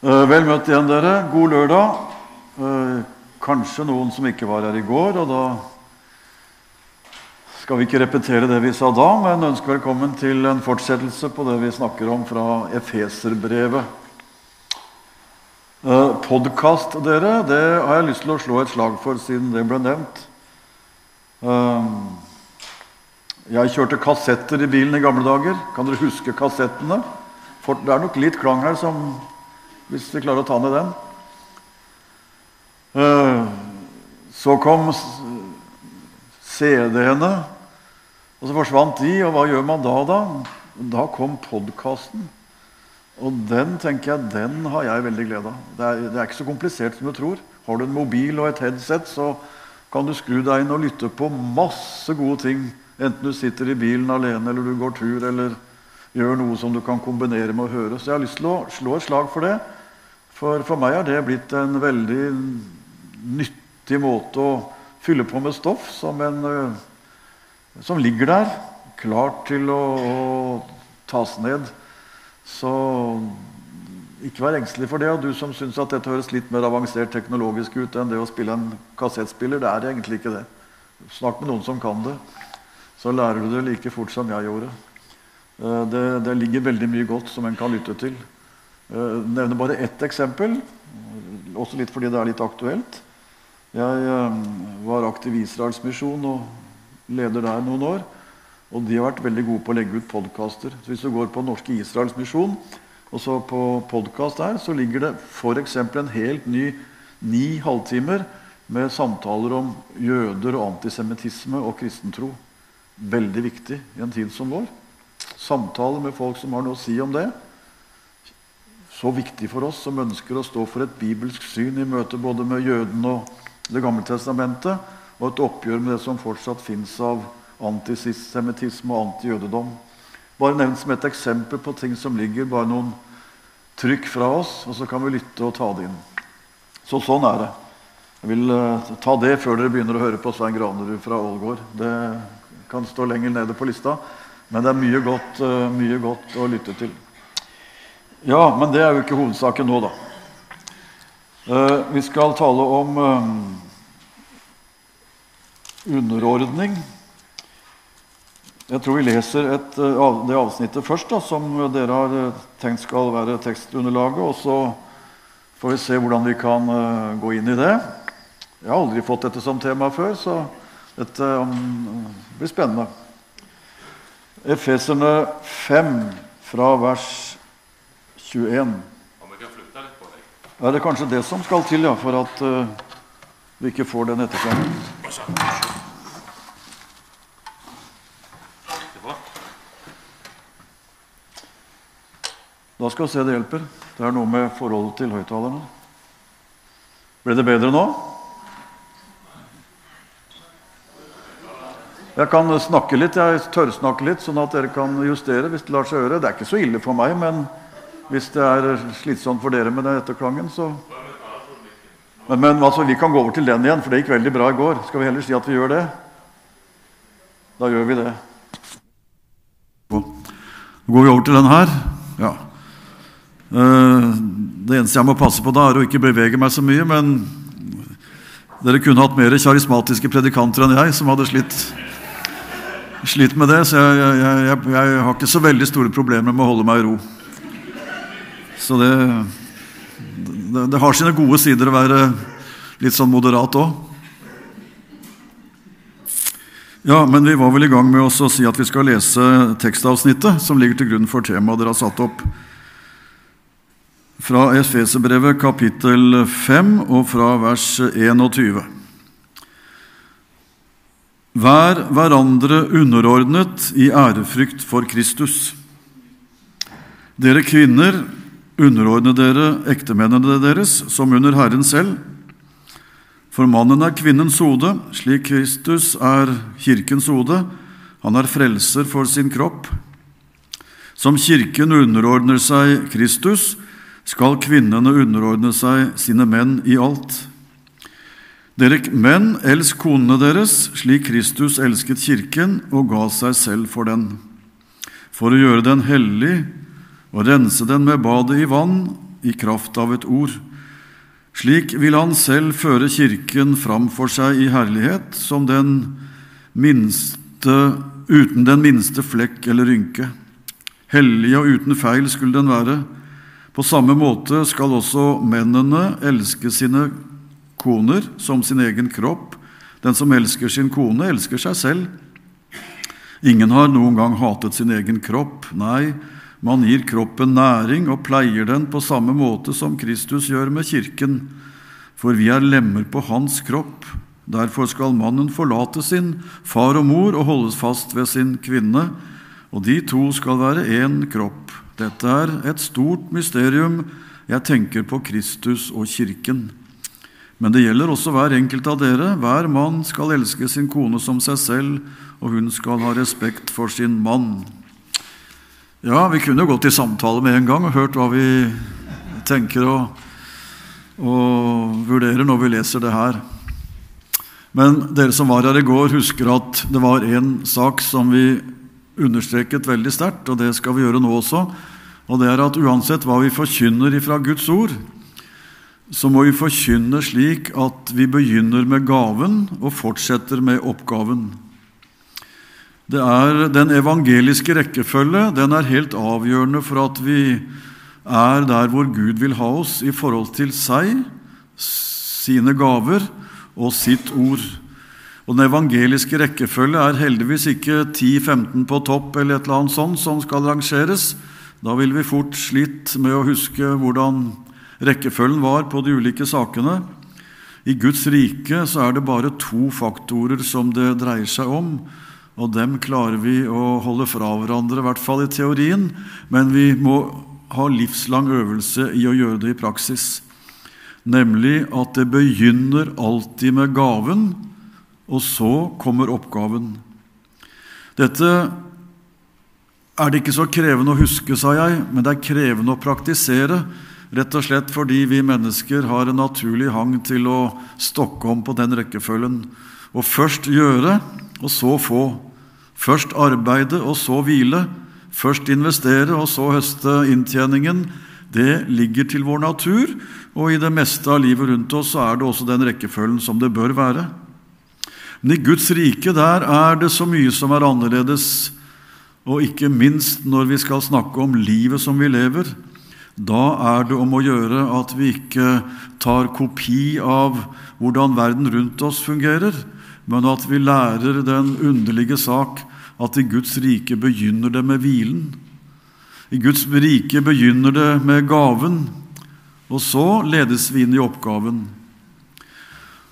Eh, vel møtt igjen, dere. God lørdag. Eh, kanskje noen som ikke var her i går, og da skal vi ikke repetere det vi sa da, men ønsker velkommen til en fortsettelse på det vi snakker om fra Efeserbrevet. Eh, Podkast, dere, det har jeg lyst til å slå et slag for siden det ble nevnt. Jeg kjørte kassetter i bilen i gamle dager. Kan dere huske kassettene? For det er nok litt klang her som hvis vi klarer å ta ned den. Eh, så kom CD-ene, og så forsvant de. Og hva gjør man da, da? Da kom podkasten. Og den tenker jeg, den har jeg veldig glede av. Det er, det er, ikke så komplisert som du tror. Har du en mobil og et headset, så kan du skru deg inn og lytte på masse gode ting. Enten du sitter i bilen alene, eller du går tur, eller gjør noe som du kan kombinere med å høre. Så jeg har lyst til å slå et slag for det. For, for meg har det blitt en veldig nyttig måte å fylle på med stoff som, en, eh, som ligger der, klart til å, å tas ned. Så ikke vær engstelig for det. Og du som syns at dette høres litt mer avansert teknologisk ut enn det å spille en kassettspiller, det er egentlig ikke det. Snakk med noen som kan det. Så lærer du det like fort som jeg gjorde. Eh, det, det ligger veldig mye godt som en kan lytte til. Jeg eh, nevner bare ett eksempel, også litt fordi det er litt aktuelt. Jeg eh, var aktiv i Israels misjon og leder der noen år. Og de har vært veldig gode på å legge ut podkaster. Hvis du går på Norske Israels misjon, og så på podkast der, så ligger det f.eks. en helt ny ni halvtimer med samtaler om jøder og antisemittisme og kristentro. Veldig viktig i en tid som vår. Samtaler med folk som har noe å si om det så viktig for oss som ønsker å stå for et bibelsk syn i møte både med jødene og Det gamle testamentet, og et oppgjør med det som fortsatt fins av antisemittisme og antijødedom. Bare nevnt som et eksempel på ting som ligger bare noen trykk fra oss, og så kan vi lytte og ta det inn. Så sånn er det. Jeg vil uh, ta det før dere begynner å høre på Svein Granerud fra Ålgård. Det kan stå lenger nede på lista, men det er mye godt, uh, mye godt å lytte til. Ja, men det er jo ikke hovedsaken nå, da. Uh, vi skal tale om uh, underordning. Jeg tror vi leser et, uh, det avsnittet først, da, som dere har tenkt skal være tekstunderlaget. Og så får vi se hvordan vi kan gå inn i det. Jeg har aldri fått dette som tema før, så dette um, blir spennende. Efeserne 5, fra vers 21. Ja, deg? Er det kanskje det som skal til ja, for at uh, vi ikke får den etterklangen? Da skal vi se det hjelper. Det er noe med forholdet til høyttalerne. Ble det bedre nå? Jeg kan snakke litt, jeg tørrsnakke litt, sånn at dere kan justere hvis det lar seg gjøre. Det er ikke så ille for meg, men hvis det er slitsomt for dere med den etterklangen, så Men, men altså, vi kan gå over til den igjen, for det gikk veldig bra i går. Skal vi heller si at vi gjør det? Da gjør vi det. Nå går vi over til den her. Ja. Eh, det eneste jeg må passe på da, er å ikke bevege meg så mye, men dere kunne hatt mer karismatiske predikanter enn jeg, som hadde slitt, slitt med det. Så jeg, jeg, jeg, jeg har ikke så veldig store problemer med å holde meg i ro. Så det, det, det, har sine gode sider å være litt sånn moderat òg. Ja, men vi var vel i gang med å si at vi skal lese tekstavsnittet som ligger til grunn for temaet dere har satt opp. Fra Efeserbrevet kapittel 5 og fra vers 21. Vær hverandre underordnet i ærefrykt for Kristus. Dere kvinner, Underordne dere ektemennene deres som under Herren selv. For mannen er kvinnens hode, slik Kristus er kirkens hode. Han er frelser for sin kropp. Som kirken underordner seg Kristus, skal kvinnene underordne seg sine menn i alt. Dere menn, elsk konene deres, slik Kristus elsket kirken og ga seg selv for den, for å gjøre den hellig og rense den med badet i vann i kraft av et ord. Slik vil han selv føre Kirken framfor seg i herlighet, som den minste, uten den minste flekk eller rynke. Hellig og uten feil skulle den være. På samme måte skal også mennene elske sine koner som sin egen kropp. Den som elsker sin kone, elsker seg selv. Ingen har noen gang hatet sin egen kropp. Nei, man gir kroppen næring og pleier den på samme måte som Kristus gjør med kirken, for vi er lemmer på hans kropp. Derfor skal mannen forlate sin far og mor og holdes fast ved sin kvinne, og de to skal være én kropp. Dette er et stort mysterium. Jeg tenker på Kristus og kirken. Men det gjelder også hver enkelt av dere. Hver mann skal elske sin kone som seg selv, og hun skal ha respekt for sin mann. Ja, vi kunne gått i samtale med en gang og hørt hva vi tenker og, og vurderer når vi leser det her. Men dere som var her i går, husker at det var en sak som vi understreket veldig sterkt, og det skal vi gjøre nå også. Og det er at uansett hva vi forkynner ifra Guds ord, så må vi forkynne slik at vi begynner med gaven og fortsetter med oppgaven. Det er Den evangeliske rekkefølge den er helt avgjørende for at vi er der hvor Gud vil ha oss i forhold til seg, sine gaver og sitt ord. Og Den evangeliske rekkefølge er heldigvis ikke 10-15 på topp eller et eller annet sånt som skal rangeres. Da vil vi fort slitt med å huske hvordan rekkefølgen var på de ulike sakene. I Guds rike så er det bare to faktorer som det dreier seg om, og dem klarer vi å holde fra hverandre, i hvert fall i teorien, men vi må ha livslang øvelse i å gjøre det i praksis. Nemlig at det begynner alltid med gaven, og så kommer oppgaven. Dette er det ikke så krevende å huske, sa jeg, men det er krevende å praktisere. Rett og slett fordi vi mennesker har en naturlig hang til å stokke om på den rekkefølgen. Og først gjøre, og så få. Først arbeide, og så hvile. Først investere, og så høste inntjeningen. Det ligger til vår natur, og i det meste av livet rundt oss så er det også den rekkefølgen som det bør være. Men i Guds rike der er det så mye som er annerledes, og ikke minst når vi skal snakke om livet som vi lever. Da er det om å gjøre at vi ikke tar kopi av hvordan verden rundt oss fungerer, men at vi lærer den underlige sak at i Guds rike begynner det med hvilen. I Guds rike begynner det med gaven, og så ledes vi inn i oppgaven.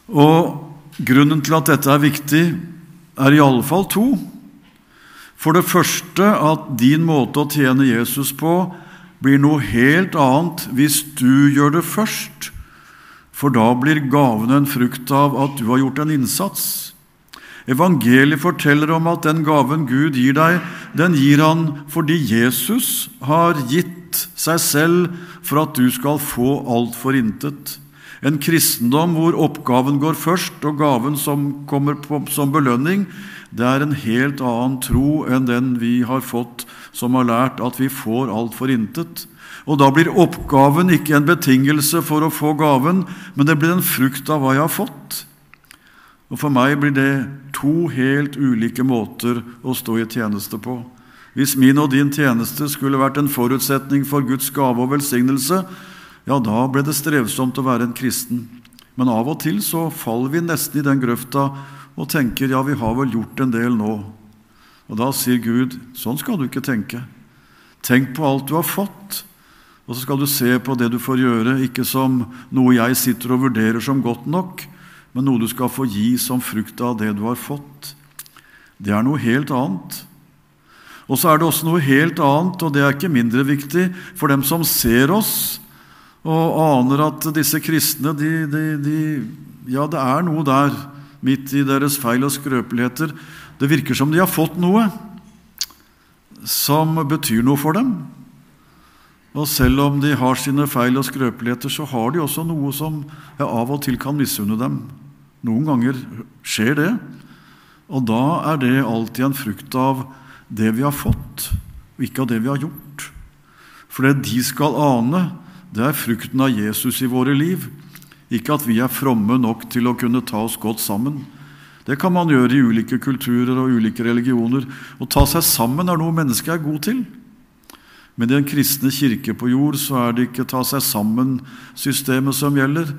Og Grunnen til at dette er viktig, er i alle fall to. For det første at din måte å tjene Jesus på blir noe helt annet hvis du gjør det først, for da blir gaven en frukt av at du har gjort en innsats. Evangeliet forteller om at den gaven Gud gir deg, den gir han fordi Jesus har gitt seg selv for at du skal få alt for intet. En kristendom hvor oppgaven går først, og gaven som kommer på, som belønning, det er en helt annen tro enn den vi har fått, som har lært at vi får alt for intet. Og da blir oppgaven ikke en betingelse for å få gaven, men det blir en frukt av hva jeg har fått. Og For meg blir det to helt ulike måter å stå i tjeneste på. Hvis min og din tjeneste skulle vært en forutsetning for Guds gave og velsignelse, ja, da ble det strevsomt å være en kristen. Men av og til så faller vi nesten i den grøfta og tenker ja, vi har vel gjort en del nå. Og da sier Gud, sånn skal du ikke tenke. Tenk på alt du har fått, og så skal du se på det du får gjøre, ikke som noe jeg sitter og vurderer som godt nok, men noe du skal få gi som frukt av det du har fått. Det er noe helt annet. Og så er det også noe helt annet, og det er ikke mindre viktig for dem som ser oss og aner at disse kristne de, de, de, Ja, det er noe der midt i deres feil og skrøpeligheter. Det virker som de har fått noe som betyr noe for dem. Og selv om de har sine feil og skrøpeligheter, så har de også noe som jeg av og til kan misunne dem. Noen ganger skjer det, og da er det alltid en frukt av det vi har fått, og ikke av det vi har gjort. For det de skal ane, det er frukten av Jesus i våre liv. Ikke at vi er fromme nok til å kunne ta oss godt sammen. Det kan man gjøre i ulike kulturer og ulike religioner. Å ta seg sammen er noe mennesket er god til. Men i den kristne kirke på jord så er det ikke ta seg sammen-systemet som gjelder,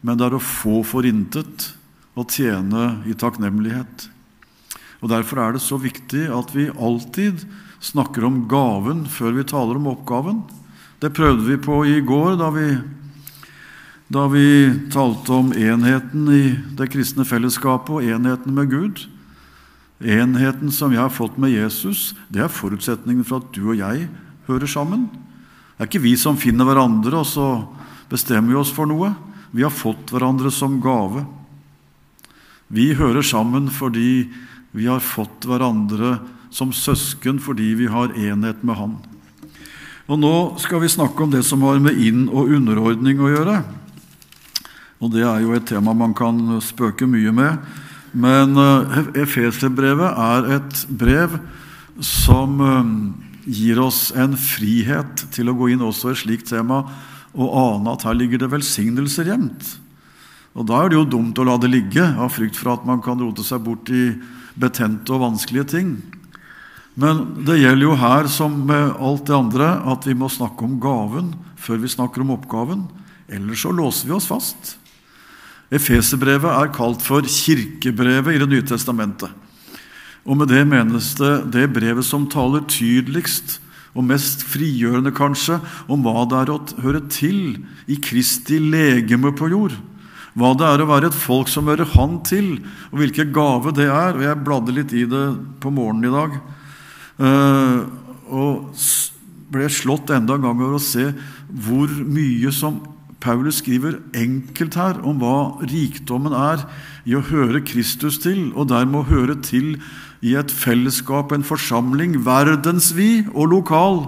men det er å få for intet og tjene i takknemlighet. Og Derfor er det så viktig at vi alltid snakker om gaven før vi taler om oppgaven. Det prøvde vi på i går da vi da vi talte om enheten i det kristne fellesskapet og enheten med Gud. Enheten som jeg har fått med Jesus, det er forutsetningen for at du og jeg hører sammen. Det er ikke vi som finner hverandre, og så bestemmer vi oss for noe. Vi har fått hverandre som gave. Vi hører sammen fordi vi har fått hverandre som søsken fordi vi har enhet med Han. Og Nå skal vi snakke om det som har med inn- og underordning å gjøre. Og det er jo et tema man kan spøke mye med. Men eh, Efeserbrevet er et brev som eh, gir oss en frihet til å gå inn også i et slikt tema og ane at her ligger det velsignelser gjemt. Og Da er det jo dumt å la det ligge av frykt for at man kan rote seg bort i betente og vanskelige ting. Men det gjelder jo her som med alt det andre at vi må snakke om gaven før vi snakker om oppgaven. Ellers så låser vi oss fast. Efeserbrevet er kalt for kirkebrevet i Det nye testamentet. Og Med det menes det det brevet som taler tydeligst og mest frigjørende, kanskje, om hva det er å høre til i Kristi legeme på jord. Hva det er å være et folk som hører Han til, og hvilke gave det er. Og Jeg bladde litt i det på morgenen i dag. Eh, og ble slått enda en gang over å se hvor mye som Paulus skriver enkelt her om hva rikdommen er i å høre Kristus til, og dermed å høre til i et fellesskap, en forsamling, verdensvid og lokal.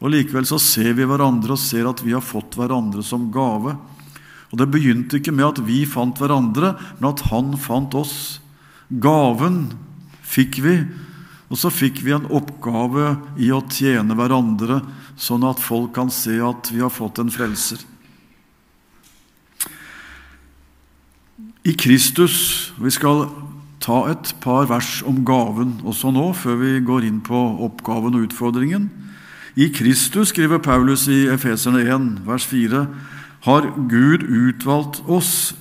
Og Likevel så ser vi hverandre og ser at vi har fått hverandre som gave. Og Det begynte ikke med at vi fant hverandre, men at Han fant oss. Gaven fikk vi, og så fikk vi en oppgave i å tjene hverandre, sånn at folk kan se at vi har fått en frelser. i Kristus. Vi skal ta et par vers om gaven også nå, før vi går inn på oppgaven og utfordringen. I Kristus, skriver Paulus i Efeserne 1, vers 4, har Gud utvalgt oss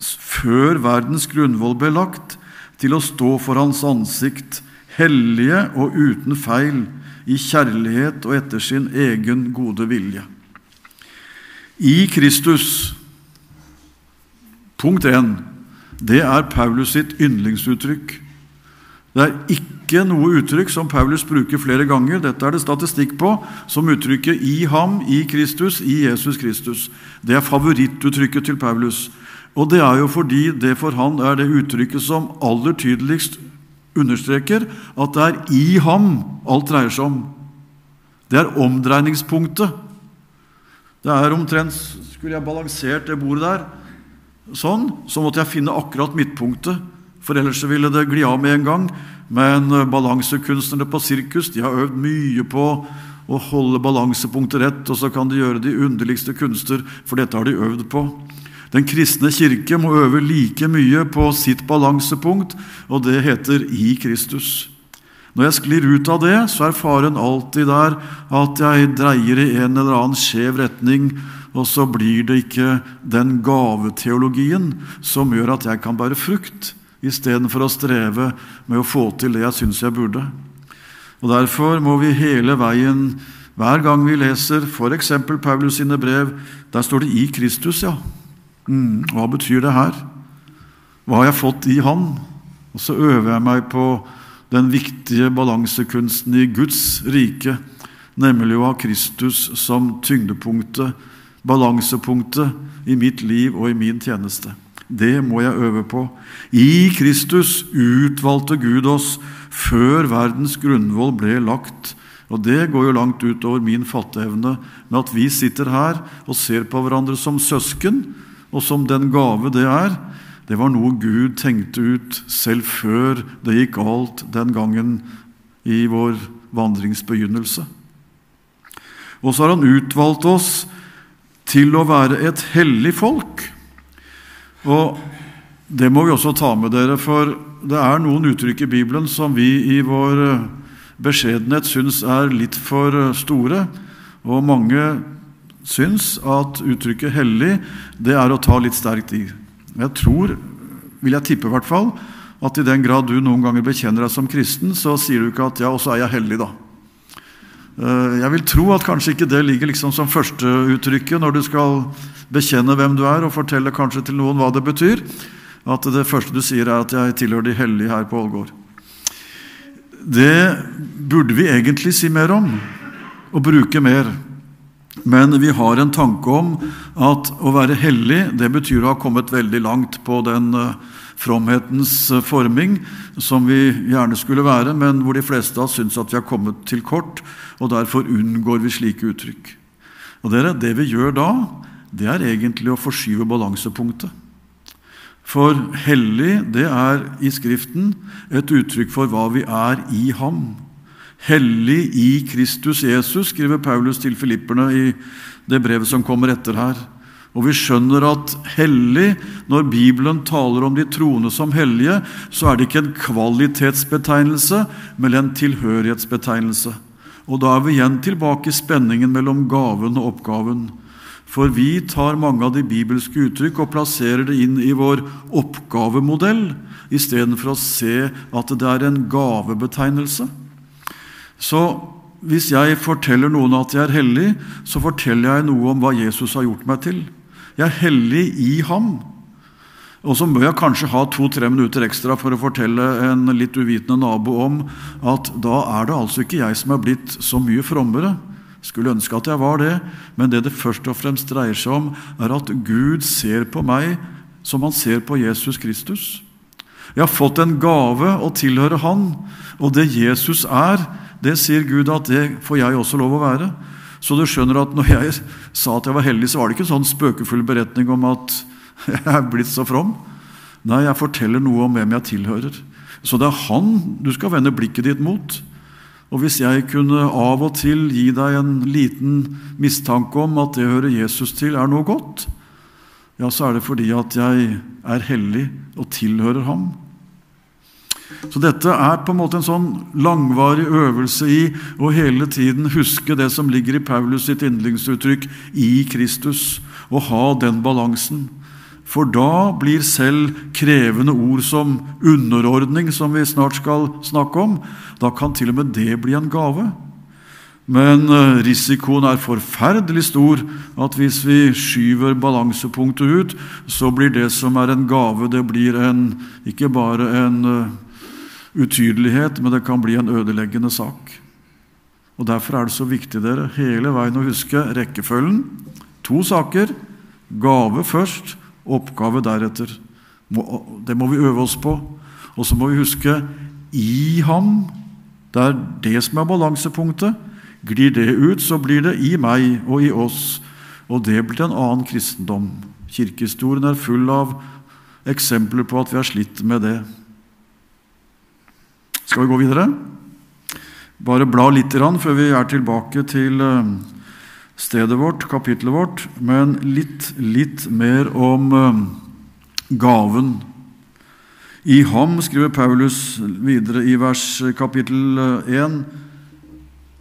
før verdens grunnvoll ble lagt, til å stå for Hans ansikt, hellige og uten feil, i kjærlighet og etter sin egen gode vilje. I Kristus Punkt 1 det er Paulus sitt yndlingsuttrykk. Det er ikke noe uttrykk som Paulus bruker flere ganger. Dette er det statistikk på, som uttrykket 'i ham', 'i Kristus', 'i Jesus Kristus'. Det er favorittuttrykket til Paulus. Og det er jo fordi det for han er det uttrykket som aller tydeligst understreker at det er i ham alt dreier seg om. Det er omdreiningspunktet. Det er omtrent Skulle jeg balansert det bordet der, sånn, så måtte jeg finne akkurat midtpunktet, for ellers ville det gli av med en gang. Men eh, balansekunstnere på sirkus de har øvd mye på å holde balansepunktet rett, og så kan de gjøre de underligste kunster, for dette har de øvd på. Den kristne kirke må øve like mye på sitt balansepunkt, og det heter i Kristus. Når jeg sklir ut av det, så er faren alltid der at jeg dreier i en eller annen skjev retning, og så blir det ikke den gaveteologien som gjør at jeg kan bære frukt, istedenfor å streve med å få til det jeg syns jeg burde. Og Derfor må vi hele veien, hver gang vi leser f.eks. Paulus sine brev, der står det 'i Kristus', ja. Mm, hva betyr det her? Hva har jeg fått i Han? Og så øver jeg meg på den viktige balansekunsten i Guds rike, nemlig å ha Kristus som tyngdepunktet balansepunktet i mitt liv og i min tjeneste. Det må jeg øve på. I Kristus utvalgte Gud oss før verdens grunnvoll ble lagt. Og Det går jo langt utover min fatteevne med at vi sitter her og ser på hverandre som søsken, og som den gave det er. Det var noe Gud tenkte ut selv før det gikk galt den gangen i vår vandringsbegynnelse. Og så har Han utvalgt oss til å være et hellig folk. Og det må vi også ta med dere, for det er noen uttrykk i Bibelen som vi i vår eh, beskjedenhet syns er litt for eh, store. Og mange syns at uttrykket 'hellig' det er å ta litt sterkt i. Jeg tror, vil jeg tippe i hvert fall, at i den grad du noen ganger bekjenner deg som kristen, så sier du ikke at 'ja, og så er jeg hellig', da. Eh, jeg vil tro at kanskje ikke det ligger liksom som førsteuttrykket når du skal bekjenne hvem du er, og fortelle kanskje til noen hva det betyr. At det første du sier, er at 'jeg tilhører de hellige her på Ålgård'. Det burde vi egentlig si mer om, og bruke mer. Men vi har en tanke om at å være hellig det betyr å ha kommet veldig langt på den uh, fromhetens eh, forming, som vi gjerne skulle være, men hvor de fleste av oss syns at vi har kommet til kort, og derfor unngår vi slike uttrykk. Og dere, Det vi gjør da, det er egentlig å forskyve balansepunktet. For hellig, det er i Skriften et uttrykk for hva vi er i ham. Hellig i Kristus Jesus, skriver Paulus til filipperne i det brevet som kommer etter her. Og vi skjønner at hellig, når Bibelen taler om de troende som hellige, så er det ikke en kvalitetsbetegnelse, men en tilhørighetsbetegnelse. Og da er vi igjen tilbake i spenningen mellom gaven og oppgaven. For vi tar mange av de bibelske uttrykk og plasserer det inn i vår oppgavemodell, istedenfor å se at det er en gavebetegnelse. Så hvis jeg forteller noen at jeg er hellig, så forteller jeg noe om hva Jesus har gjort meg til. Jeg er hellig i ham. Og så bør jeg kanskje ha to-tre minutter ekstra for å fortelle en litt uvitende nabo om at da er det altså ikke jeg som er blitt så mye frommere. Skulle ønske at jeg var det, men det det først og fremst dreier seg om, er at Gud ser på meg som han ser på Jesus Kristus. Jeg har fått en gave å tilhøre Han, og det Jesus er, det sier Gud at det får jeg også lov å være. Så du skjønner at når jeg sa at jeg var heldig, så var det ikke en sånn spøkefull beretning om at jeg er blitt så from. Nei, jeg forteller noe om hvem jeg tilhører. Så det er han du skal vende blikket ditt mot. Og hvis jeg kunne av og til gi deg en liten mistanke om at det å høre Jesus til, er noe godt, ja, så er det fordi at jeg er hellig og tilhører ham. Så dette er på en måte en sånn langvarig øvelse i å hele tiden huske det som ligger i Paulus sitt yndlingsuttrykk 'i Kristus', og ha den balansen. For da blir selv krevende ord som underordning, som vi snart skal snakke om, da kan til og med det bli en gave. Men eh, risikoen er forferdelig stor at hvis vi skyver balansepunktet ut, så blir det som er en gave, det blir en, ikke bare en eh, utydelighet, men det kan bli en ødeleggende sak. Og Derfor er det så viktig dere, hele veien å huske rekkefølgen. To saker. Gave først, oppgave deretter. Det må vi øve oss på. Og så må vi huske i ham. Det er det som er balansepunktet. Glir det ut, så blir det i meg og i oss. Og det blir en annen kristendom. Kirkehistorien er full av eksempler på at vi har slitt med det. Skal vi gå videre? Bare bla litt før vi er tilbake til eh, stedet vårt, kapittelet vårt, men litt, litt mer om eh, gaven. I ham, skriver Paulus videre i vers eh, kapittel 1,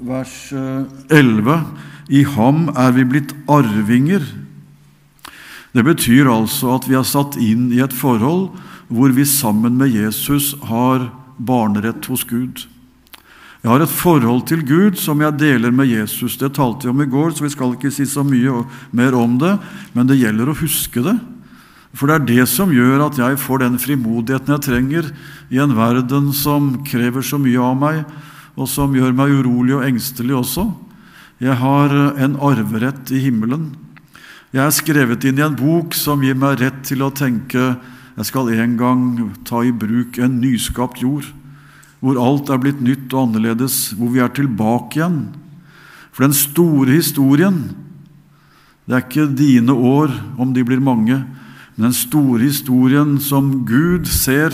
vers 11, i ham er vi blitt arvinger. Det betyr altså at vi er satt inn i et forhold hvor vi sammen med Jesus har barnerett hos Gud. Jeg har et forhold til Gud som jeg deler med Jesus. Det talte vi om i går, så vi skal ikke si så mye mer om det, men det gjelder å huske det. For det er det som gjør at jeg får den frimodigheten jeg trenger i en verden som krever så mye av meg, og som gjør meg urolig og engstelig også. Jeg har en arverett i himmelen. Jeg er skrevet inn i en bok som gir meg rett til å tenke jeg skal en gang ta i bruk en nyskapt jord, hvor alt er blitt nytt og annerledes, hvor vi er tilbake igjen. For den store historien, det er ikke dine år, om de blir mange, men den store historien som Gud ser,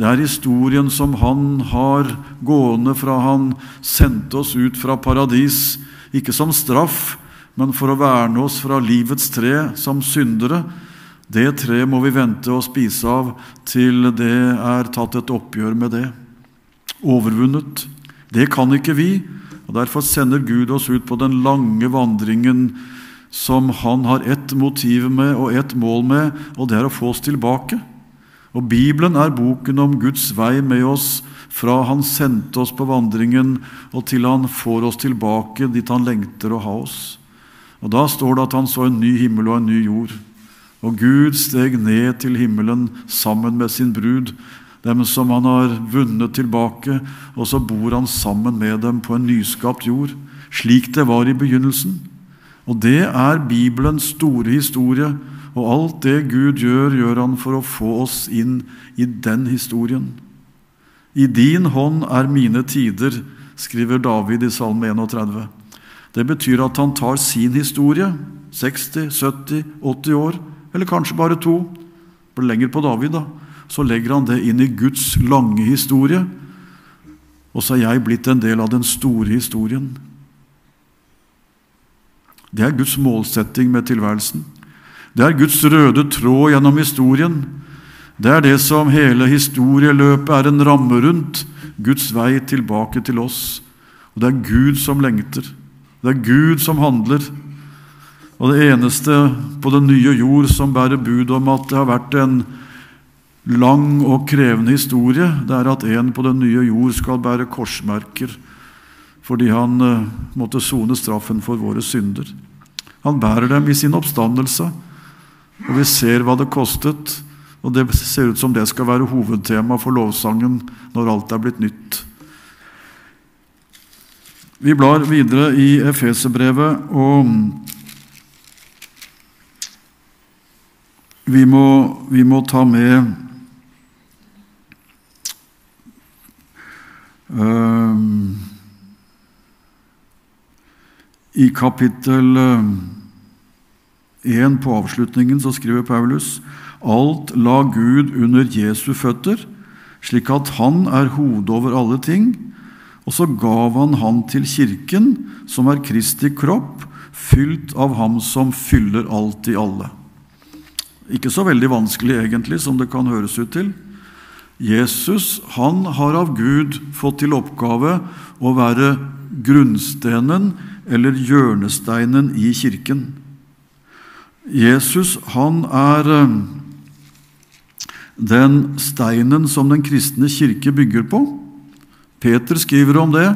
det er historien som Han har gående fra Han sendte oss ut fra paradis, ikke som straff, men for å verne oss fra livets tre som syndere. Det treet må vi vente å spise av til det er tatt et oppgjør med det. Overvunnet. Det kan ikke vi, og derfor sender Gud oss ut på den lange vandringen som han har ett motiv med og ett mål med, og det er å få oss tilbake. Og Bibelen er boken om Guds vei med oss fra han sendte oss på vandringen, og til han får oss tilbake dit han lengter å ha oss. Og Da står det at han så en ny himmel og en ny jord. Og Gud steg ned til himmelen sammen med sin brud, dem som han har vunnet tilbake, og så bor han sammen med dem på en nyskapt jord, slik det var i begynnelsen. Og det er Bibelens store historie, og alt det Gud gjør, gjør han for å få oss inn i den historien. I din hånd er mine tider, skriver David i Salme 31. Det betyr at han tar sin historie, 60, 70, 80 år, eller kanskje bare to, blir lenger på David, da, så legger han det inn i Guds lange historie, og så er jeg blitt en del av den store historien. Det er Guds målsetting med tilværelsen. Det er Guds røde tråd gjennom historien. Det er det som hele historieløpet er en ramme rundt. Guds vei tilbake til oss. Og det er Gud som lengter. Det er Gud som handler. Og det eneste på den nye jord som bærer bud om at det har vært en lang og krevende historie, det er at en på den nye jord skal bære korsmerker fordi han eh, måtte sone straffen for våre synder. Han bærer dem i sin oppstandelse, og vi ser hva det kostet. Og det ser ut som det skal være hovedtema for lovsangen når alt er blitt nytt. Vi blar videre i Efeserbrevet, og vi må, vi må ta med I kapittel 1 på avslutningen så skriver Paulus Alt la Gud under Jesu føtter, slik at han er hodet over alle ting. Og så gav han han til kirken, som er Kristi kropp, fylt av ham som fyller alt i alle. Ikke så veldig vanskelig egentlig, som det kan høres ut til. Jesus han har av Gud fått til oppgave å være grunnstenen eller hjørnesteinen i kirken. Jesus han er eh, den steinen som den kristne kirke bygger på. Peter skriver om det,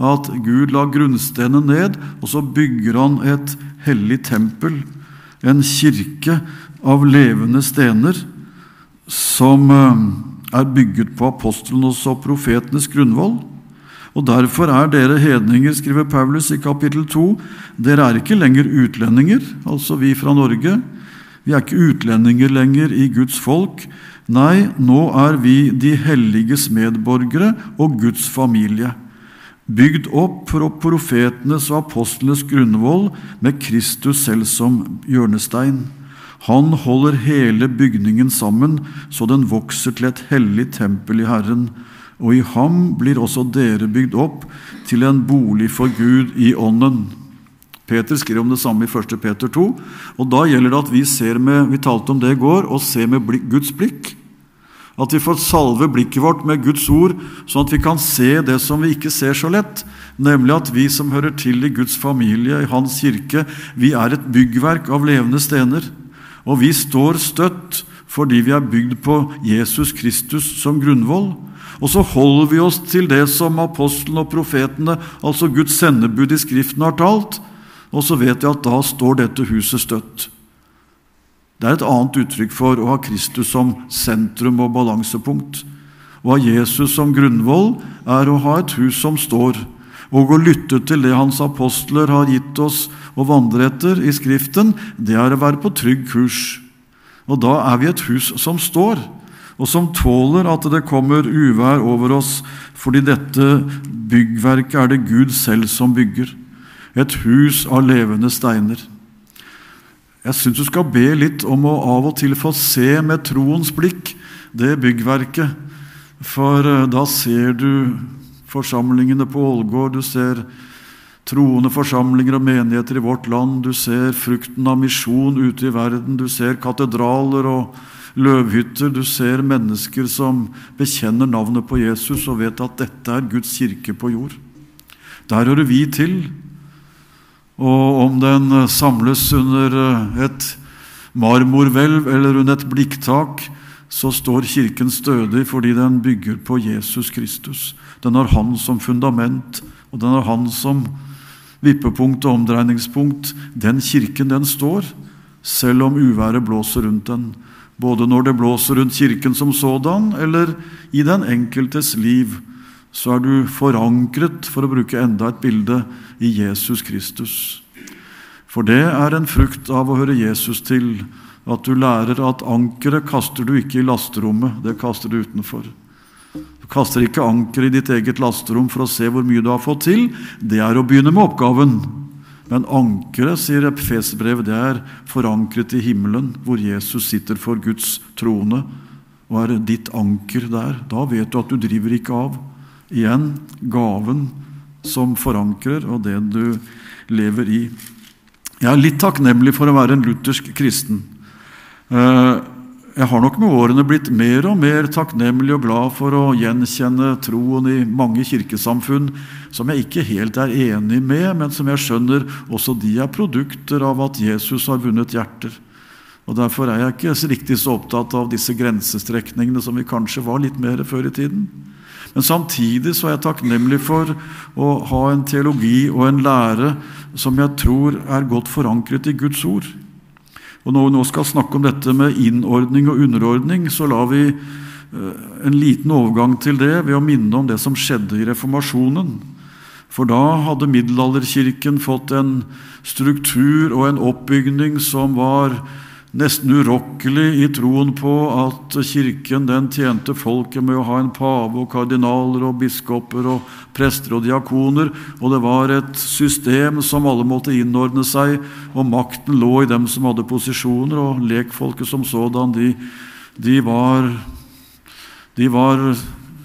at Gud la grunnstenen ned, og så bygger han et hellig tempel, en kirke av levende stener, som eh, er bygget på apostlenes og profetenes grunnvoll. Og Derfor er dere hedninger, skriver Paulus i kapittel 2, dere er ikke lenger utlendinger, altså vi fra Norge. Vi er ikke utlendinger lenger i Guds folk, Nei, nå er vi de helliges medborgere og Guds familie, bygd opp på profetenes og apostlenes grunnvoll med Kristus selv som hjørnestein. Han holder hele bygningen sammen så den vokser til et hellig tempel i Herren, og i ham blir også dere bygd opp til en bolig for Gud i ånden. Peter skrev om det samme i 1. Peter 2. og Da gjelder det at vi ser med vi talte om det i går, og ser med Guds blikk. At vi får salve blikket vårt med Guds ord, sånn at vi kan se det som vi ikke ser så lett. Nemlig at vi som hører til i Guds familie, i Hans kirke, vi er et byggverk av levende stener. Og vi står støtt fordi vi er bygd på Jesus Kristus som grunnvoll. Og så holder vi oss til det som apostlene og profetene, altså Guds sendebud i Skriften, har talt. Og så vet jeg at da står dette huset støtt. Det er et annet uttrykk for å ha Kristus som sentrum og balansepunkt. Å ha Jesus som grunnvoll er å ha et hus som står, og å lytte til det hans apostler har gitt oss å vandre etter i Skriften, det er å være på trygg kurs. Og da er vi et hus som står, og som tåler at det kommer uvær over oss, fordi dette byggverket er det Gud selv som bygger et hus av levende steiner. Jeg syns du skal be litt om å av og til få se med troens blikk det byggverket. For eh, da ser du forsamlingene på Ålgård, du ser troende forsamlinger og menigheter i vårt land. Du ser frukten av misjon ute i verden. Du ser katedraler og løvhytter. Du ser mennesker som bekjenner navnet på Jesus og vet at dette er Guds kirke på jord. Der hører vi til. Og om den samles under et marmorhvelv eller under et blikktak, så står Kirken stødig fordi den bygger på Jesus Kristus. Den har Han som fundament, og den har Han som vippepunkt og omdreiningspunkt. Den kirken, den står, selv om uværet blåser rundt den. Både når det blåser rundt kirken som sådan, eller i den enkeltes liv, så er du forankret, for å bruke enda et bilde, i Jesus Kristus. For det er en frukt av å høre Jesus til, at du lærer at ankeret kaster du ikke i lasterommet, det kaster du utenfor. Du kaster ikke anker i ditt eget lasterom for å se hvor mye du har fått til. Det er å begynne med oppgaven. Men ankeret, sier Efesbrevet, det er forankret i himmelen, hvor Jesus sitter for Guds trone og er ditt anker der. Da vet du at du driver ikke av. Igjen gaven som forankrer, og det du lever i. Jeg er litt takknemlig for å være en luthersk kristen. Uh, jeg har nok med årene blitt mer og mer takknemlig og glad for å gjenkjenne troen i mange kirkesamfunn som jeg ikke helt er enig med, men som jeg skjønner også de er produkter av at Jesus har vunnet hjerter. Og Derfor er jeg ikke riktig så opptatt av disse grensestrekningene som vi kanskje var litt mer før i tiden. Men samtidig så er jeg takknemlig for å ha en teologi og en lære som jeg tror er godt forankret i Guds ord. Og Når vi nå skal snakke om dette med innordning og underordning, så lar vi eh, en liten overgang til det ved å minne om det som skjedde i reformasjonen. For da hadde middelalderkirken fått en struktur og en oppbygning som var nesten urokkelig i troen på at kirken den tjente folket med å ha en pave og kardinaler og biskoper og prester og diakoner, og det var et system som alle måtte innordne seg, og makten lå i dem som hadde posisjoner, og lekfolket som sådan, de, de, var, de var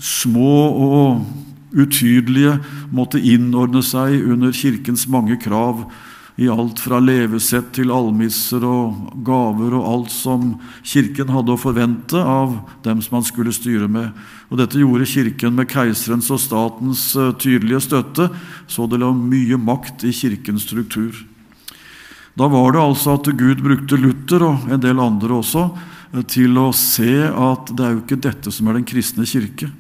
små og utydelige, måtte innordne seg under kirkens mange krav i alt fra levesett til almisser og gaver og alt som Kirken hadde å forvente av dem som han skulle styre med. Og Dette gjorde Kirken med keiserens og statens eh, tydelige støtte, så det lå mye makt i Kirkens struktur. Da var det altså at Gud brukte Luther, og en del andre også, eh, til å se at det er jo ikke dette som er den kristne kirke.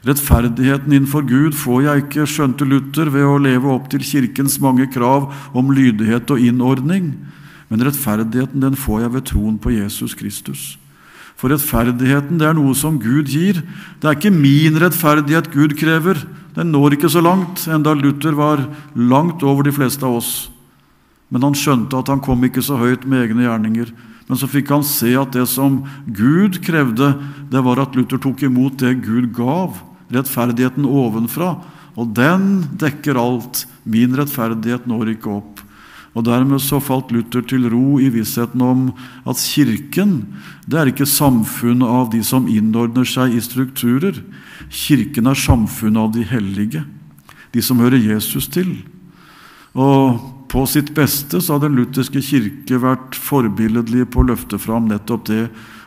Rettferdigheten innenfor Gud får jeg ikke, skjønte Luther, ved å leve opp til Kirkens mange krav om lydighet og innordning. Men rettferdigheten den får jeg ved troen på Jesus Kristus. For rettferdigheten det er noe som Gud gir. Det er ikke min rettferdighet Gud krever. Den når ikke så langt, enda Luther var langt over de fleste av oss. Men han skjønte at han kom ikke så høyt med egne gjerninger. Men så fikk han se at det som Gud krevde, det var at Luther tok imot det Gud gav rettferdigheten ovenfra, og den dekker alt. Min rettferdighet når ikke opp. Og Dermed så falt Luther til ro i vissheten om at Kirken det er ikke samfunnet av de som innordner seg i strukturer. Kirken er samfunnet av de hellige, de som hører Jesus til. Og På sitt beste så har den lutherske kirke vært forbilledlig på å løfte fram nettopp det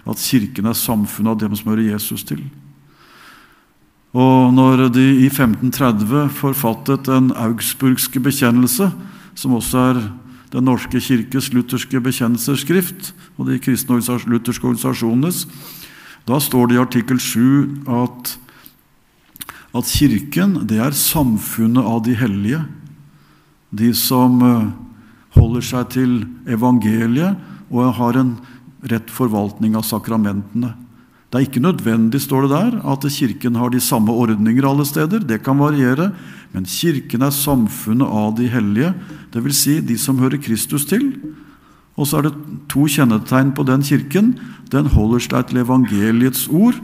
at Kirken er samfunnet av dem som hører Jesus til. Og når de i 1530 forfattet den augsburgske bekjennelse, som også er Den norske kirkes lutherske bekjennelsesskrift og de kristne lutherske organisasjonenes, da står det i artikkel 7 at, at Kirken det er samfunnet av de hellige. De som eh, holder seg til evangeliet og har en rett forvaltning av sakramentene. Det er ikke nødvendig, står det der, at Kirken har de samme ordninger alle steder. Det kan variere. Men Kirken er samfunnet av de hellige, dvs. Si de som hører Kristus til. Og så er det to kjennetegn på den kirken. Den holder seg til evangeliets ord,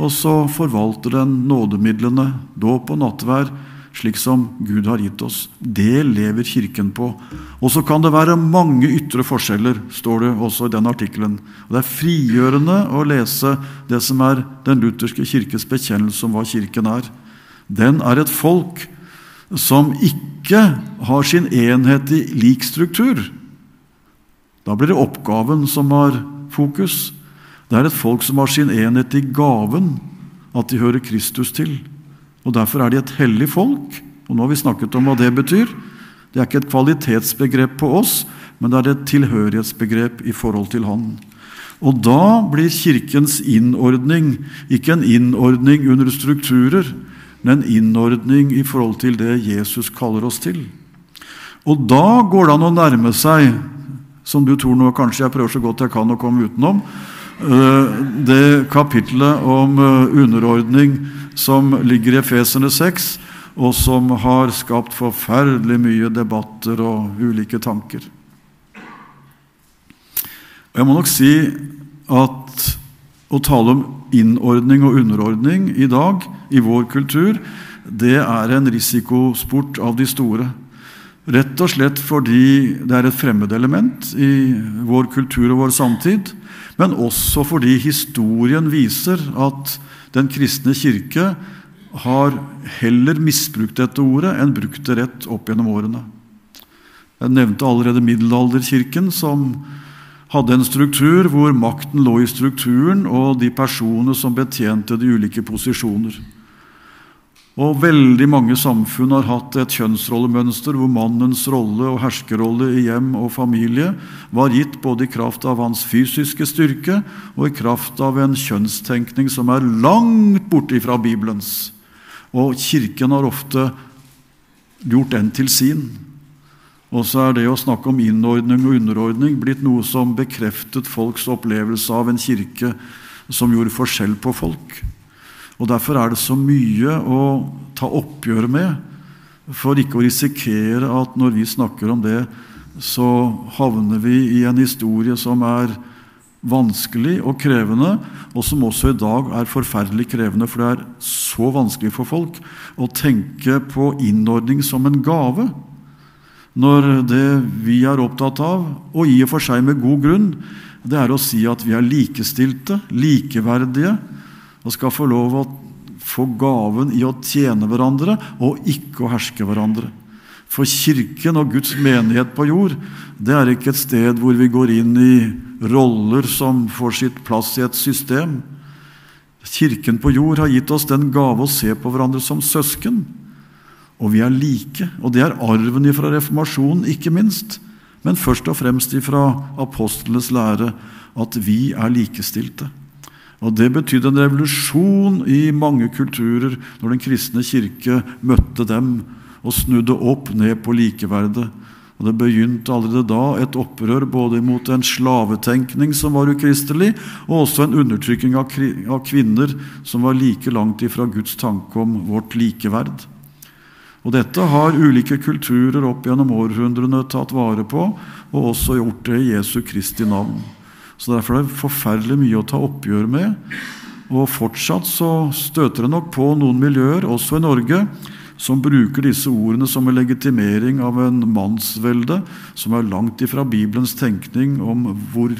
og så forvalter den nådemidlene, dåp og nattvær, slik som Gud har gitt oss. Det lever Kirken på. Og så kan det være mange ytre forskjeller, står det også i den artikkelen. Det er frigjørende å lese det som er den lutherske kirkes bekjennelse om hva Kirken er. Den er et folk som ikke har sin enhet i lik struktur. Da blir det oppgaven som har fokus. Det er et folk som har sin enhet i gaven, at de hører Kristus til. Og Derfor er de et hellig folk. Og Nå har vi snakket om hva det betyr. Det er ikke et kvalitetsbegrep på oss, men det er et tilhørighetsbegrep i forhold til Han. Og da blir Kirkens innordning ikke en innordning under strukturer, men en innordning i forhold til det Jesus kaller oss til. Og da går det an å nærme seg, som du tror nå kanskje jeg prøver så godt jeg kan å komme utenom, eh, det kapitlet om eh, underordning som ligger i Efesene 6, og som har skapt forferdelig mye debatter og ulike tanker. Jeg må nok si at å tale om innordning og underordning i dag i vår kultur, det er en risikosport av de store. Rett og slett fordi det er et fremmedelement i vår kultur og vår samtid, men også fordi historien viser at den kristne kirke har heller misbrukt dette ordet enn brukt det rett opp gjennom årene. Jeg nevnte allerede middelalderkirken, som hadde en struktur hvor makten lå i strukturen og de personene som betjente de ulike posisjoner. Og Veldig mange samfunn har hatt et kjønnsrollemønster hvor mannens rolle og herskerrolle i hjem og familie var gitt både i kraft av hans fysiske styrke og i kraft av en kjønnstenkning som er langt borte fra Bibelens. Og Kirken har ofte gjort den til sin. Og så er det å snakke om innordning og underordning blitt noe som bekreftet folks opplevelse av en kirke som gjorde forskjell på folk. Og Derfor er det så mye å ta oppgjør med, for ikke å risikere at når vi snakker om det, så havner vi i en historie som er vanskelig og krevende, og som også i dag er forferdelig krevende, for det er så vanskelig for folk å tenke på innordning som en gave. Når det vi er opptatt av, og i og for seg med god grunn, det er å si at vi er likestilte, likeverdige, og skal få lov å få gaven i å tjene hverandre og ikke å herske hverandre. For Kirken og Guds menighet på jord det er ikke et sted hvor vi går inn i roller som får sitt plass i et system. Kirken på jord har gitt oss den gave å se på hverandre som søsken. Og vi er like. Og det er arven fra reformasjonen, ikke minst. Men først og fremst fra apostlenes lære at vi er likestilte. Og Det betydde en revolusjon i mange kulturer når Den kristne kirke møtte dem og snudde opp ned på likeverdet. Og Det begynte allerede da et opprør både mot en slavetenkning som var ukristelig, og også en undertrykking av kvinner som var like langt ifra Guds tanke om vårt likeverd. Og Dette har ulike kulturer opp gjennom århundrene tatt vare på, og også gjort det i Jesu Kristi navn. Så Derfor er det forferdelig mye å ta oppgjør med. Og fortsatt så støter det nok på noen miljøer, også i Norge, som bruker disse ordene som en legitimering av en mannsvelde som er langt ifra Bibelens tenkning om hvor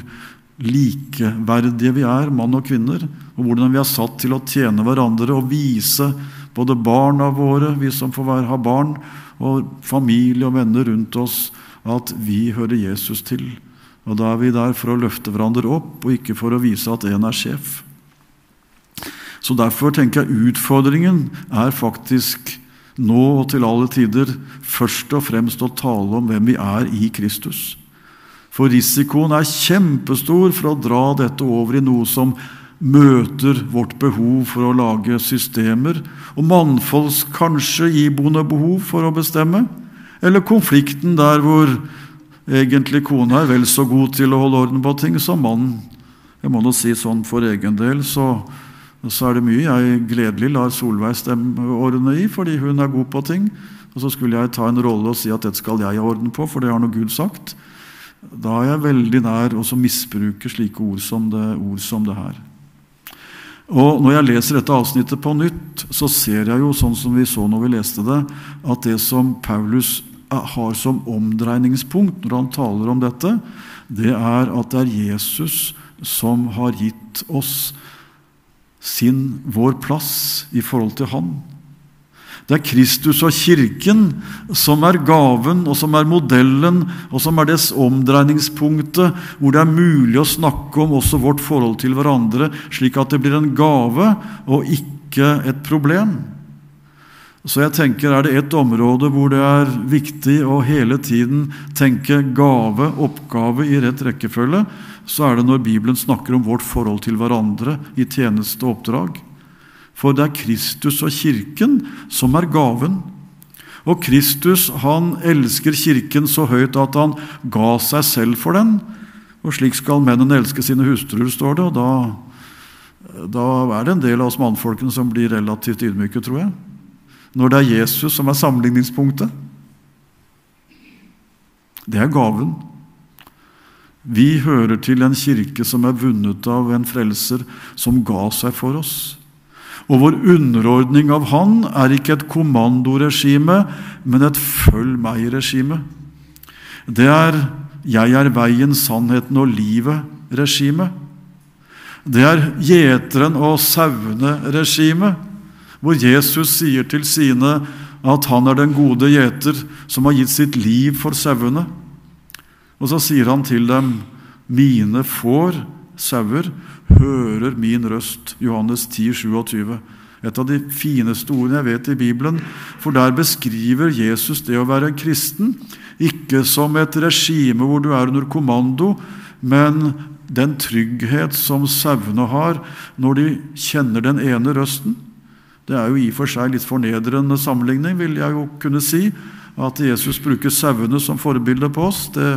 likeverdige vi er, mann og kvinner, og hvordan vi er satt til å tjene hverandre og vise både barna våre, vi som får ha barn, og familie og venner rundt oss, at vi hører Jesus til. Og Da er vi der for å løfte hverandre opp, og ikke for å vise at en er sjef. Så Derfor tenker jeg utfordringen er faktisk nå og til alle tider først og fremst å tale om hvem vi er i Kristus. For risikoen er kjempestor for å dra dette over i noe som møter vårt behov for å lage systemer, og mannfolks kanskje iboende behov for å bestemme, eller konflikten der hvor egentlig kona er vel så god til å holde orden på ting som mannen. Jeg må nå si sånn for egen del, så, så er det mye jeg gledelig lar Solveig stemme ordene i, fordi hun er god på ting. Og så skulle jeg ta en rolle og si at dette skal jeg ha orden på, for det har nå Gud sagt. Da er jeg veldig nær å misbruke slike ord som det, ord som det her. Og Når jeg leser dette avsnittet på nytt, så ser jeg jo, sånn som vi så når vi leste det, at det som Paulus har som omdreiningspunkt når han taler om dette, det er at det er Jesus som har gitt oss sin, vår plass i forhold til Han. Det er Kristus og Kirken som er gaven, og som er modellen, og som er dets omdreiningspunktet, hvor det er mulig å snakke om også vårt forhold til hverandre, slik at det blir en gave og ikke et problem. Så jeg tenker, Er det et område hvor det er viktig å hele tiden tenke gave, oppgave i rett rekkefølge, så er det når Bibelen snakker om vårt forhold til hverandre i tjeneste og oppdrag. For det er Kristus og Kirken som er gaven. Og Kristus han elsker Kirken så høyt at han ga seg selv for den. Og slik skal mennene elske sine hustruer, står det. Og da, da er det en del av oss mannfolkene som blir relativt ydmyke, tror jeg. Når det er Jesus som er sammenligningspunktet. Det er gaven. Vi hører til en kirke som er vunnet av en frelser som ga seg for oss. Og vår underordning av Han er ikke et kommandoregime, men et følg meg-regime. Det er 'jeg er veien, sannheten og livet'-regime. Det er gjeteren og sauene-regime, hvor Jesus sier til sine at han er den gode gjeter som har gitt sitt liv for sauene. Og så sier han til dem, 'Mine får, sauer, hører min røst. Johannes 10, 27. Et av de fineste ordene jeg vet i Bibelen. For der beskriver Jesus det å være kristen ikke som et regime hvor du er under kommando, men den trygghet som sauene har når de kjenner den ene røsten. Det er jo i og for seg litt fornedrende sammenligning, vil jeg jo kunne si. At Jesus bruker sauene som forbilde på oss. det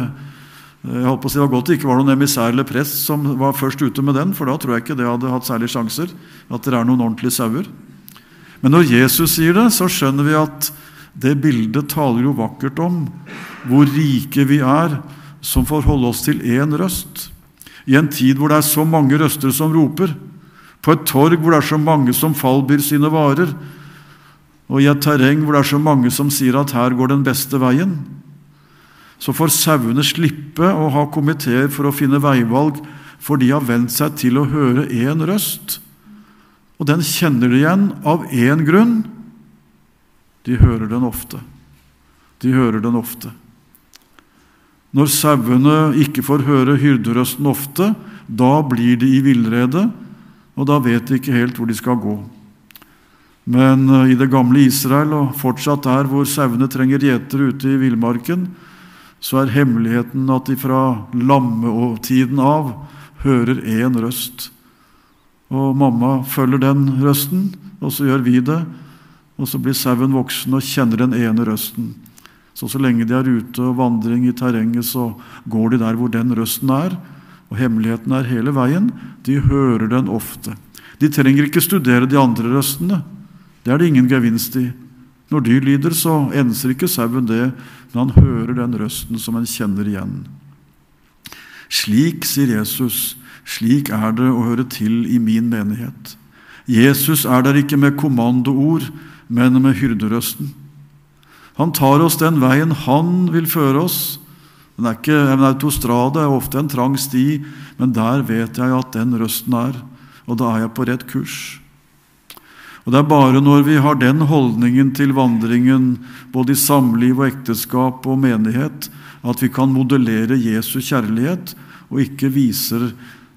jeg holdt på å si Det var godt det ikke var noen emissær eller prest som var først ute med den, for da tror jeg ikke det hadde hatt særlige sjanser. At det er noen ordentlige sauer. Men når Jesus sier det, så skjønner vi at det bildet taler jo vakkert om hvor rike vi er som får holde oss til én røst. I en tid hvor det er så mange røster som roper, på et torg hvor det er så mange som fallbyr sine varer, og i et terreng hvor det er så mange som sier at her går den beste veien, så får sauene slippe å ha komiteer for å finne veivalg, for de har vent seg til å høre én røst. Og den kjenner de igjen av én grunn de hører den ofte. De hører den ofte. Når sauene ikke får høre hyrderøsten ofte, da blir de i villrede, og da vet de ikke helt hvor de skal gå. Men eh, i det gamle Israel, og fortsatt der hvor sauene trenger gjetere ute i villmarken, så er hemmeligheten at de fra lammetiden av hører én røst. Og mamma følger den røsten, og så gjør vi det. Og så blir sauen voksen og kjenner den ene røsten. Så så lenge de er ute og vandring i terrenget, så går de der hvor den røsten er. Og hemmeligheten er hele veien. De hører den ofte. De trenger ikke studere de andre røstene. Det er det ingen gevinst i. Når dyr lider, så enser ikke sauen det, men han hører den røsten som en kjenner igjen. Slik, sier Jesus, slik er det å høre til i min menighet. Jesus er der ikke med kommandoord, men med hyrderøsten. Han tar oss den veien han vil føre oss. Den er ikke en autostrade, er ofte en trang sti, men der vet jeg at den røsten er, og da er jeg på rett kurs. Og Det er bare når vi har den holdningen til vandringen, både i samliv og ekteskap og menighet, at vi kan modellere Jesu kjærlighet, og ikke viser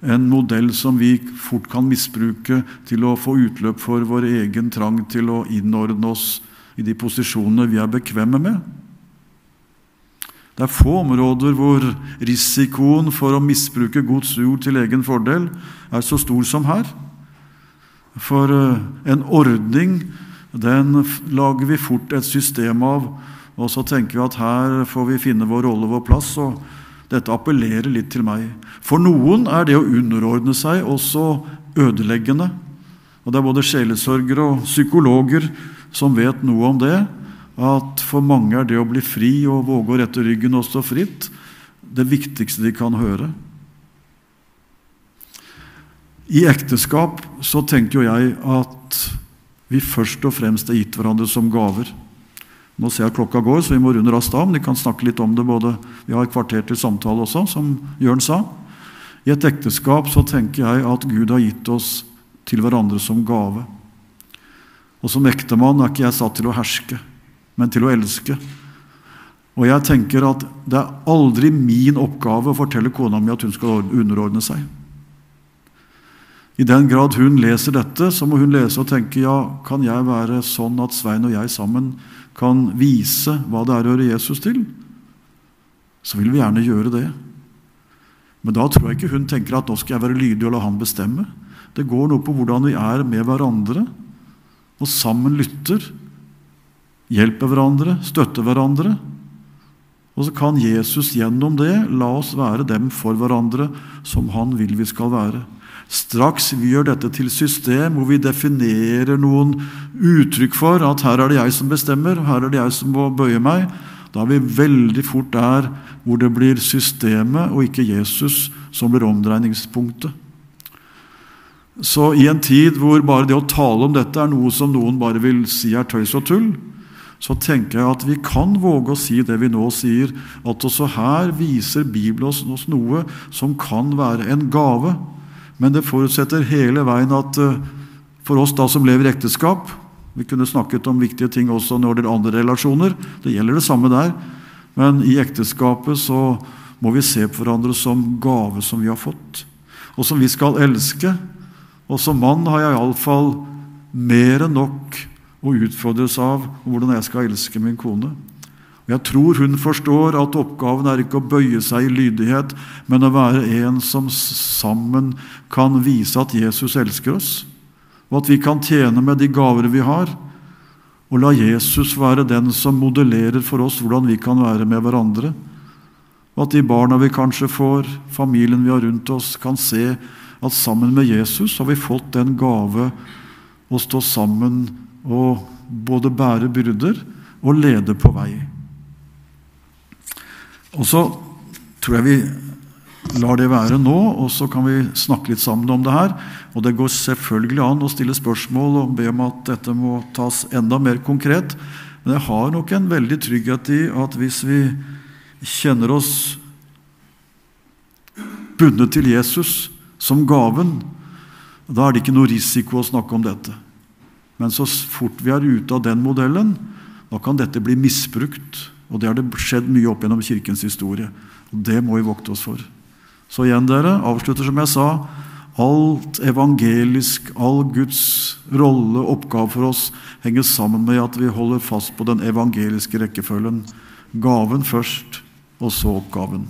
en modell som vi fort kan misbruke til å få utløp for vår egen trang til å innordne oss i de posisjonene vi er bekvemme med. Det er få områder hvor risikoen for å misbruke Guds ord til egen fordel er så stor som her. For eh, en ordning den lager vi fort et system av, og så tenker vi at her får vi finne vår rolle, og vår plass. og Dette appellerer litt til meg. For noen er det å underordne seg også ødeleggende. Og Det er både sjelesørgere og psykologer som vet noe om det. At for mange er det å bli fri og våge å rette ryggen og stå fritt det viktigste de kan høre. I ekteskap så tenker jo jeg at vi først og fremst er gitt hverandre som gaver. Nå ser jeg at klokka går, så vi må runde raskt av. Men vi kan snakke litt om det både Vi har et kvarter til samtale også, som Jørn sa. I et ekteskap så tenker jeg at Gud har gitt oss til hverandre som gave. Og som ektemann er ikke jeg satt til å herske, men til å elske. Og jeg tenker at det er aldri min oppgave å fortelle kona mi at hun skal underordne seg. I den grad hun leser dette, så må hun lese og tenke ja, kan jeg være sånn at Svein og jeg sammen kan vise hva det er å høre Jesus til? Så vil vi gjerne gjøre det. Men da tror jeg ikke hun tenker at nå skal jeg være lydig og la han bestemme. Det går noe på hvordan vi er med hverandre, og sammen lytter. Hjelper hverandre, støtter hverandre. Og så kan Jesus gjennom det la oss være dem for hverandre som han vil vi skal være. Straks vi gjør dette til system, hvor vi definerer noen uttrykk for at her er det jeg som bestemmer, her er det jeg som må bøye meg, da er vi veldig fort der hvor det blir systemet og ikke Jesus som blir omdreiningspunktet. Så i en tid hvor bare det å tale om dette er noe som noen bare vil si er tøys og tull, så tenker jeg at vi kan våge å si det vi nå sier, at også her viser Bibelen oss noe som kan være en gave men det forutsetter hele veien at eh, for oss da som lever i ekteskap Vi kunne snakket om viktige ting også når det gjelder andre relasjoner. Det gjelder det samme der. Men i ekteskapet så må vi se på hverandre som gave som vi har fått, og som vi skal elske. Og som mann har jeg iallfall mer enn nok å utfordres av hvordan jeg skal elske min kone. Jeg tror hun forstår at oppgaven er ikke å bøye seg i lydighet, men å være en som sammen kan vise at Jesus elsker oss, og at vi kan tjene med de gaver vi har, og la Jesus være den som modellerer for oss hvordan vi kan være med hverandre. Og at de barna vi kanskje får, familien vi har rundt oss, kan se at sammen med Jesus har vi fått den gave å stå sammen og både bære byrder og lede på vei. Og så tror jeg vi lar det være nå, og så kan vi snakke litt sammen om det her. Og det går selvfølgelig an å stille spørsmål og be om at dette må tas enda mer konkret. Men jeg har nok en veldig trygghet i at hvis vi kjenner oss bundet til Jesus som gaven, da er det ikke noe risiko å snakke om dette. Men så fort vi er ute av den modellen, da kan dette bli misbrukt og det har det skjedd mye opp gjennom kirkens historie. Og det må vi vokte oss for. Så igjen, dere, avslutter som jeg sa. Alt evangelisk, all Guds rolle, oppgave for oss, henger sammen med at vi holder fast på den evangeliske rekkefølgen. Gaven først, og så oppgaven.